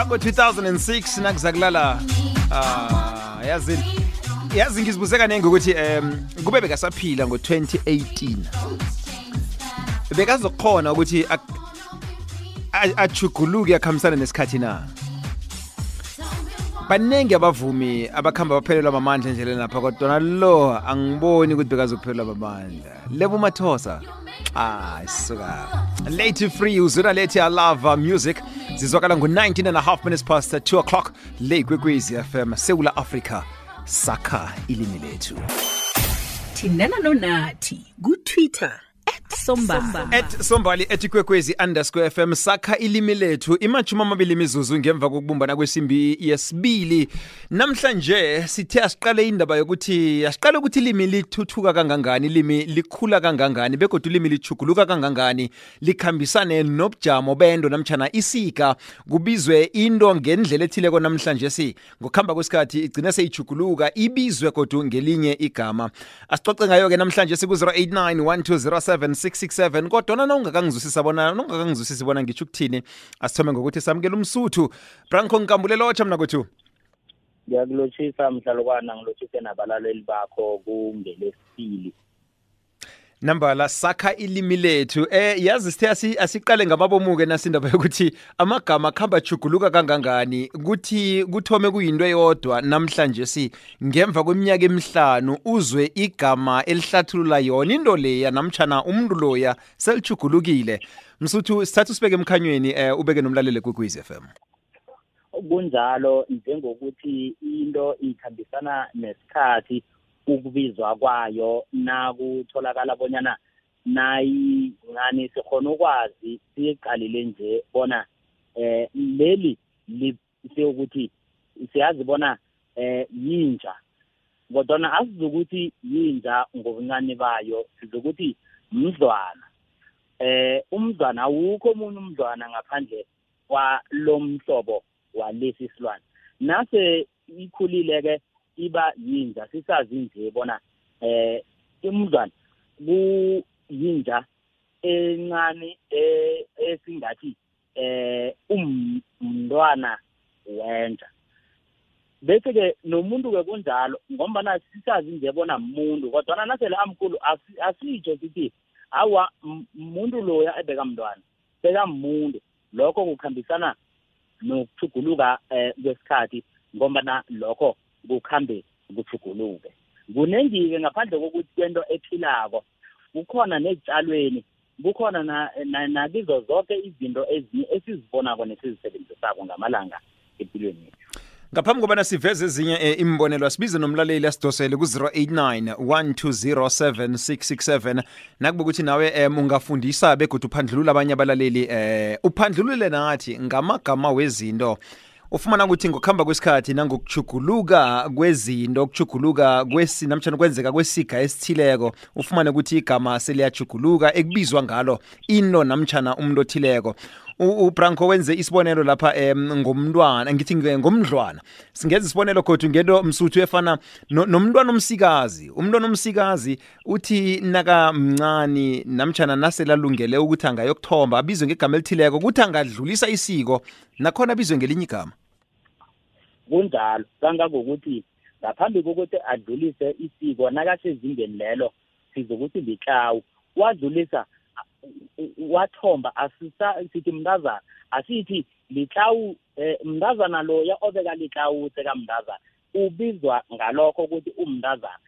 kango 2006 nakuza kulala ah yazi yazi ngizibuze kanenge ukuthi em kube bekasaphila ngo2018 bekazokhona ukuthi ajuguluke akhambisana nesikhathi na? Baningi abavumi abakhamba baphelelwa amandla endleleni lapha kodwa lo angiboni ukuthi bekazophelelwa amandla lebo mathosa ah suka. Late free uzuna late i love music. Zizwakala ngo-19 and a minutes past 2 o'clock le kwekwezi fm sewula africa sakha ilimi lethu. Thindana nonathi ku-twitter sombala at sombali ethi kwekwezi underscore fm sakha ilimi lethu. Imajumi amabili imizuzu ngemva kokubumbana kwesimbi yesibili. Namhlanje sithe asiqale indaba yokuthi asiqale ukuthi ilimi lithuthuka kangangani ilimi likhula kangangani begodwa ilimi lichuguluka kangangani likhambisane nobujamo bendo namtshana isika. Kubizwe into ngendlela ethileko namhlanje si. Ngokuhamba kwesikhathi igcine seyijuguluka ibizwe kodwa ngelinye igama. Asicoce ngayo-ke namhlanje siku-089 1207 667 kodwa na ungakangizwisisa bona ungakangizwisisi bona ngitsho ukuthini asithome ngokuthi samukela umsuthu. Branko nkambulelo otsha mna kwethu. Ngiyakulotshisa mhlalukwana ngilotshise nabalaleli bakho kungelesibili nambala sakha ilimi lethu. Eh yazi sithe asiqale ngamabomuke nasindaba yokuthi amagama akuhamba juguluka kangangani? Kuthi kuthome kuyinto eyodwa. Namhlanje si ngemva kweminyaka emihlanu uzwe igama elihlathulula yona into leya namtshana umuntu loya selijugulukile msuthu sithatha usibeke emkhanyweni eh ubeke nomlaleli kwekwez FM kunjalo njengokuthi into ikhambisana nesikhathi ukubizwa kwayo nakutholakala bonyana nayincane sikhona ukwazi siyiqalile nje bona eh leli siyokuthi siyazi bona eh yinja. Kodwa asizukuthi yinja ngobuncane bayo sizokuthi mzwana. Eh umzwana awukho omunye umzwana ngaphandle kwalomhlobo walesi silwane. Nase ikhulile ke iba yinja. Sisazi nje bona eh umzwana kuyinja encane esingathi eh umntwana wenja. Bese ke nomuntu ke kunjalo ngombana sisazi nje bona umuntu kodwa nasele amkhulu asitsho sithi awa umuntu loya ebeka mntwana beka umuntu lokho kukhambisana nokuthuguluka kwesikhathi ngombana lokho kukhambe kuthuguluke kunengi-ke ngaphandle kokuthi kwento ephilako kukhona nezitshalweni kukhona nakizo zonke izinto ezinye esizibonako nesizisebenzisako ngamalanga empilweni yethu. Ngaphambi kobana siveze ezinye e, imbonelo asibize nomlaleli asidosele ku-089 1207667 nakube ukuthi nawe um ungafundisa begodwa uphandlulula abanye abalaleli um uphandlulule nathi ngamagama wezinto. Ufumana ukuthi ngokuhamba kwesikhathi nangokuchuguluka kwezinto ukuchuguluka kwesi namtshana kwenzeka kwesiga esithileko ufumane ukuthi igama seliyachuguluka ekubizwa ngalo into namtshana umuntu othileko ubranco wenze isibonelo lapha um ngomntwana ngithi ngomdlwana. Singenza isibonelo kodwa ngento msuthu efana nomntwana omsikazi. Umntwana omsikazi uthi nakamncani namtshana naselalungele ukuthi angayokuthomba abizwe ngegama elithileko ukuthi angadlulisa isiko nakhona abizwe ngelinye igama. Kunjalo kangangokuthi ngaphambi kokuthi adlulise isiko nakasezingeni lelo sizokuthi liklawu wadlulisa wathomba asisa sithi mntazana asithi liklawu eh, mntazana loya obeka liklawu sekamntazana ubizwa ngalokho ukuthi umntazana.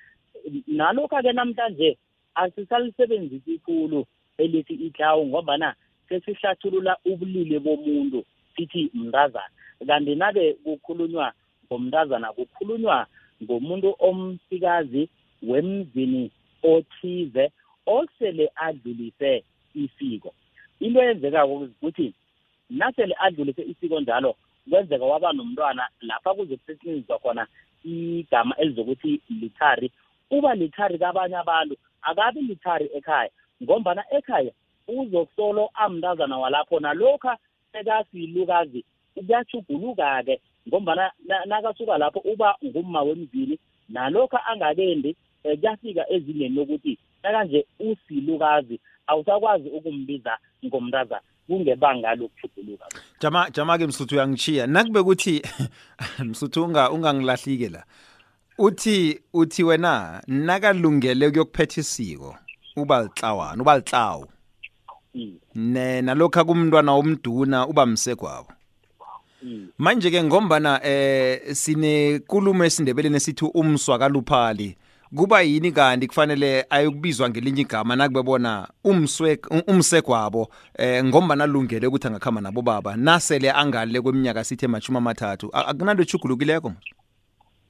Nalokho-ke namhlanje asisalisebenzisi khulu elithi iklawu ngobana sesihlathulula ubulili bomuntu sithi mntazana. Kanti nabe kukhulunywa ngomntazana kukhulunywa ngomuntu omsikazi wemzini othize osele adlulise isiko. Into eyenzekako ukuthi nasele adlulise isiko njalo kwenzeka waba nomntwana lapha kuzokusetshenziswa khona igama elizokuthi lithari. Uba lithari kabanye abantu akabi lithari ekhaya ngombana ekhaya uzokusolo amntazana walapho nalokha sekasilukazi kuyachuguluka-ke ngombana nakasuka lapho uba ngumma wemzini nalokha angakendi um kuyafika ezingeni lokuthi nakanje usilukazi awusakwazi ukumbiza ngomntazana kungebanga lokujuguluka jama jama ke msuthu uyangichiya nakube ukuthi msuthu unga ungangilahlike la. Uthi uthi wena nakalungele ukuyokuphetha isiko uba litlawana uba litlawu Mm, ne nalokho kumntwana omduna uba msegwabo mm. manje ke ngombana eh sinekulumo esindebeleni esithi umswa kaluphali kuba yini kanti kufanele ayokubizwa ngelinye igama nakube bona umswe umsegwabo eh ngombana lungele ukuthi angakhamba nabo baba nasele angale kweminyaka sithe mashumi amathathu. A- akunanto echugulukileko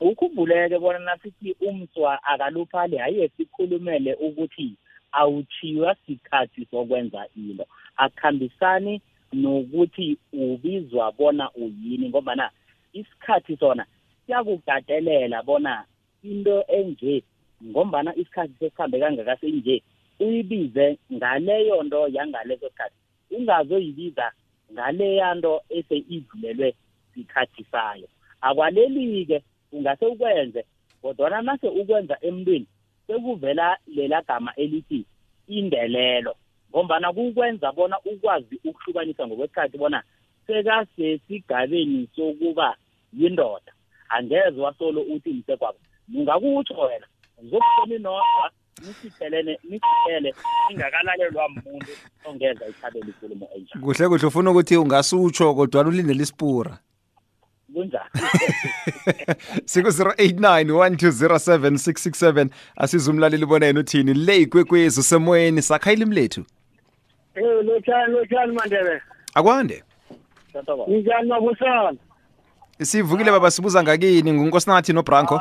ukhumbuleke bona nasithi umswa akaluphali haye sikhulumele ukuthi awuchiywa sikhathi sokwenza into. Akuhambisani nokuthi ubizwa bona uyini ngoba isikhathi sona siyakugatelela bona into enje ngombana isikhathi sesihambe kangaka senje uyibize ngaleyo nto yangaleso sikhathi. Ungazoyibiza ngaleya nto eseyidlulelwe sikhathi sayo. Akwaleli-ke ungase ukwenze kodwana nase ukwenza emntwini sekuvela lela gama elithi indelelo. Ngombana kukwenza bona ukwazi ukuhlukanisa ngokwesikhathi bona sekasesigabeni sokuba yindoda angeze wasolo uthi msekwabo ungakutsho wena ngizokubona inodwa nisithelene nisithele ingakalalelwa muntu ongeza ithabela ikulumo enjalo kuhle kuhle ufuna ukuthi ungasutsho kodwa ulindele isipura kunjani? Siku-089 1207667 asiza umlaleli bona yena uthini? Le ikwekwezi usemoyeni sakha ilimi lethu. Eh lotshani lotshani mandebe. akwande. Njani mabusana? sivukile baba sibuza ngakini ngunkosinathi nobranco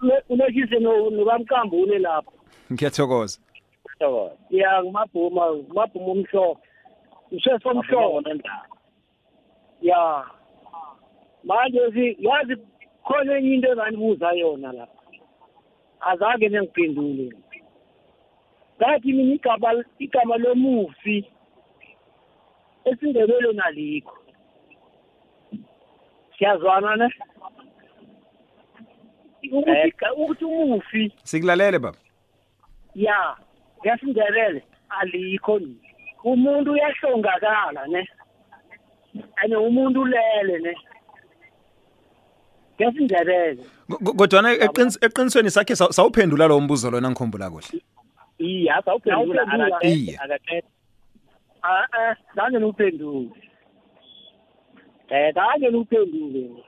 No nobamkambule lapho. ngiyathokoza. Ya ngumabhuma ngumabhuma omhlophe. Usefo omhlophe. Ya. Manje si yazi khona enye into enganibuza yona la. Azake nengiphendule. Ngathi mina igama igama lomufi esindebele nalikho. Siyazwana ne? Ukuthi ukuthi umufi. Sikulalele baba? Ya ngesindebele alikho ni umuntu uyahlongakala ne? Ane umuntu ulele ne? Ngesindebele Ko- ko- kodwana eqinisweni sakhe saw- sawuphendula lo mbuzo lona ngikhumbula kuhle. Iya sawuphendula akaqeda ah eh zange nuphendule eh zange nuphendule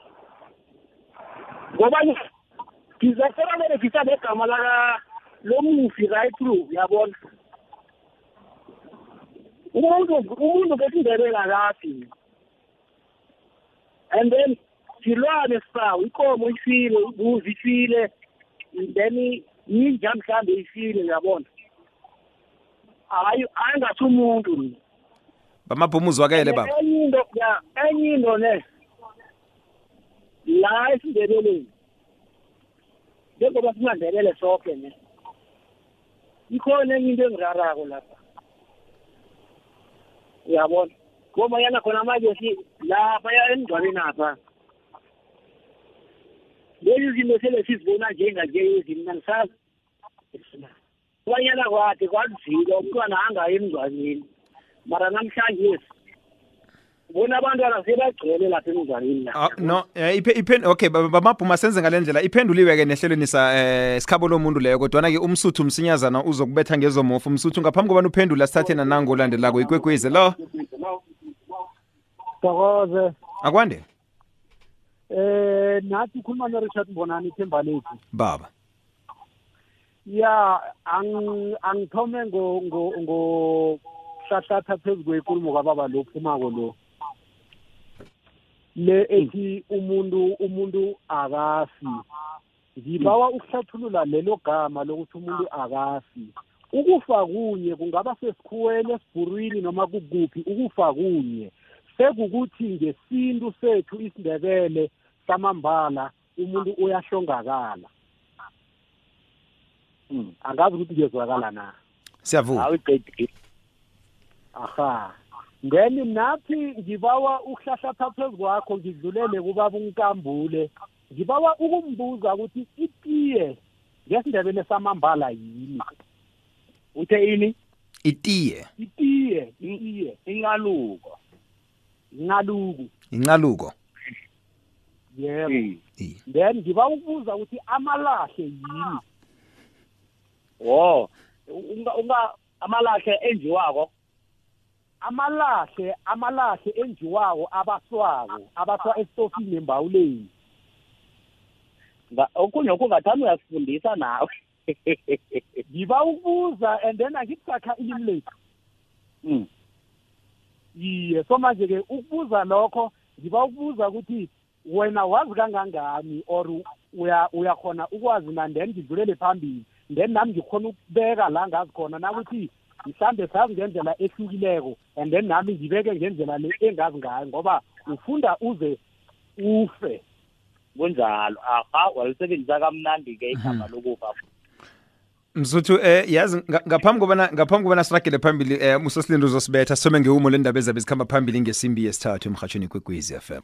ngoba ngizasela vele ngisa negama laka lomufi right through yabona umuntu umuntu ngesindebele akafi. And then silwane sisawu ikomo ifile imbuzi ifile then ninja mhlambe ifile yabona hayi ayingathi umuntu ni bamabhuma uzwakele baba. Enye into ne la esindebeleni. Njengoba singandebele sonke ne. Ikhona enye into engirarako lapha. Uyabona? Ngobayana khona manje si lapha ya emngcwabeni apha. Lezi zinto sele sizibona njenganje izinto nangisazi kubanyana kwade kwazile umntwana angayi emngcwabeni. Mara namhlanje bona abantwana sebagcwele lapha emngcwabeni Ah, lapha no eh, ipe ipen okay ba- bamabhuma senze ngalendlela iphenduliwe ke nehlelweni sa eh sikhabo lomuntu leyo kodwana ke umsuthu msinyazana uzokubetha ngezomofu umsuthu ngaphambi kobana uphendula sithathe nanango olandelako ikwekwezi lo Thokoze. akwande Eh nathi ukhuluma noRichard Mbonani ithemba lethu. baba Ya ang angithome ngo ngo ngo hlathatha phezulu kwenkulumo kababa lo phumako lo. Le ethi umuntu umuntu akafi. Ngibawa ukuhlathulula lelo gama lokuthi umuntu akafi. Ukufa kunye kungaba sesikhuweni esibhurwini noma kukuphi ukufa kunye. sekukuthi ngesintu sethu isindebele samambala umuntu uyahlongakala Mm. angazi ukuthi kuyezwakala na siyavuka aha then nathi ngibawa ukuhlahlatha phezu kwakho ngidlulele kubaba unkambule. Ngibawa ukumbuza ukuthi itiye ngesindebele samambala yini? Uthe ini? itiye. Itiye itiye inqaluko. Ncaluku incaluko yebo. Mm. Eh. then ngiba ukubuza ukuthi amalahle yini? Wo unga unga amalahle enziwako amalahle amalahle enjiwako abaswako abaswa esitofini embawuleni. Okunye okungathanda uyasifundisa nawe. Ngiba ukubuza and then angikusakha ilimi lethu. Mm. iye so manje-ke ukubuza lokho ngiba ukubuza ukuthi wena wazi kangangani or uya- uyakhona ukwazi na? Then ngidlulele phambili. Then nami ngikhona ukubeka la ngazi khona nakuthi mhlambe sazi ngendlela ehlukileko and then nami ngibeke ngendlela le engazi ngayo ngoba ufunda uze ufe. Kunjalo. Aha walisebenzisa kamnandi-ke igama lokufa. Msuthu eh yazi nga- ngaphambi kobana ngaphambi kobana siragele phambili eh musosilindo uzosibetha some ngewumo lendaba ezabe zikhamba phambili ngesimbi yesithathu emhatshweni kwekwezi FM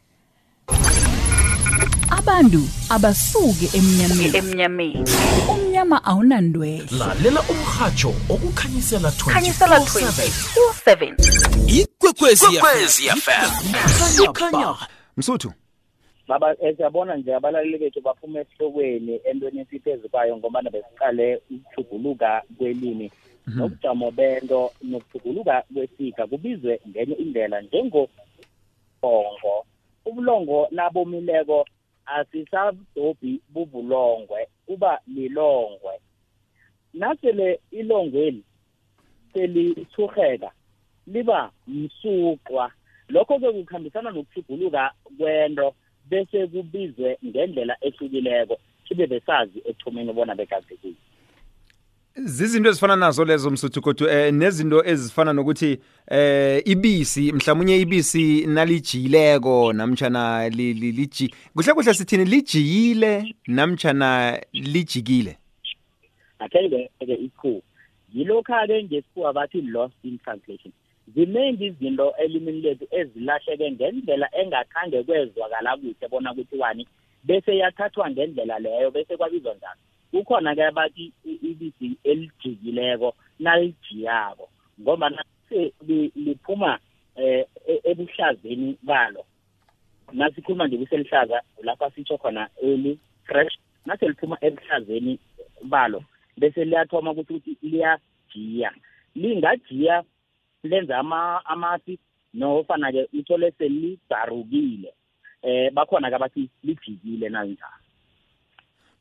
abantu abasuke emnyameni. Emnyameni. Umnyama awunandwele. Lalela umhatsho okukhanyisela khanyisela 24/7 27 ikwekwezi fm kukhanya msuthu. Baba eh, siyabona nje abalaleli bethu baphuma esihlokweni entweni esiphezu kwayo ngoba besiqale ukujuguluka kwelimi. Nobujamo bento nokujuguluka kwesiga kubizwe ngenye indlela njengobongo. Ubulongo nabomileko asisabhobhi bubulongwe kuba lilongwe. Nasele ilongweli selithurheka liba msuqwa. Lokho-ke kukhambisana nokujuguluka kwento bese kubizwe ngendlela ehlukileko sibe besazi ekuthomeni bona bekade zizinto ezifana nazo lezo msuthu kodwa eh nezinto ezifana nokuthi eh ibisi mhlawumnye ibisi nalijiyileko namtjana li- li- liji kuhle kuhle sithini? Lijiyile namtjana lijikile? Akheke-ke ikhu. Yilokha-ke ngesikhuwa bathi lost in translation. Ziningi izinto elimini lethu ezilahleke ngendlela engakhange kwezwakala kuhle bona kuthiwani bese yathathwa ngendlela leyo bese kwabizwa njalo kukhona-ke abathi ibisi elijikileko nalijiyako nase liphuma um ebuhlazeni balo. Nasikhuluma nje kuselihlaza lapha sitsho khona eli fresh nase liphuma ebuhlazeni balo bese liyathoma ukuthi ukuthi liyajiya lingajiya lenza amasi nofana-ke uthole selidarukile. Um bakhona-ke abathi lijikile nalinjalo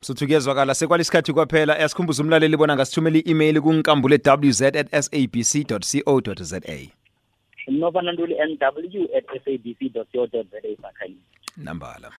msuthu kuyezwakala sekwalisikhathi kwaphela yasikhumbuza umlaleli bona ngasithumela i-email kunkambule wz at sabc co za nofana ntuli nw at sabc co za bakhayini. Nambala.